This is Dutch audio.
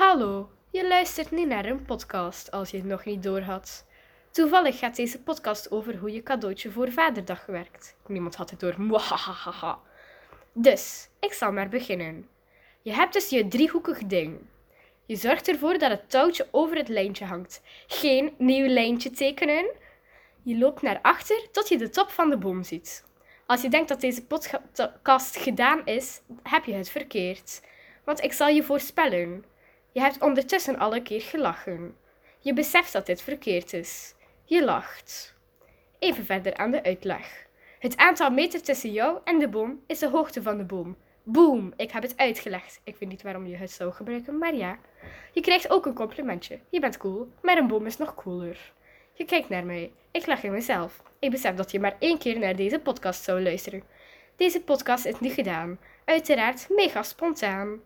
Hallo, je luistert nu naar een podcast als je het nog niet doorhad. Toevallig gaat deze podcast over hoe je cadeautje voor Vaderdag werkt. Niemand had het door. Mwahahaha. Dus, ik zal maar beginnen. Je hebt dus je driehoekig ding. Je zorgt ervoor dat het touwtje over het lijntje hangt. Geen nieuw lijntje tekenen. Je loopt naar achter tot je de top van de boom ziet. Als je denkt dat deze podcast gedaan is, heb je het verkeerd. Want ik zal je voorspellen. Je hebt ondertussen alle keer gelachen. Je beseft dat dit verkeerd is. Je lacht. Even verder aan de uitleg. Het aantal meter tussen jou en de boom is de hoogte van de boom. Boom, ik heb het uitgelegd. Ik weet niet waarom je het zou gebruiken, maar ja. Je krijgt ook een complimentje. Je bent cool, maar een boom is nog cooler. Je kijkt naar mij. Ik lach in mezelf. Ik besef dat je maar één keer naar deze podcast zou luisteren. Deze podcast is nu gedaan. Uiteraard mega spontaan.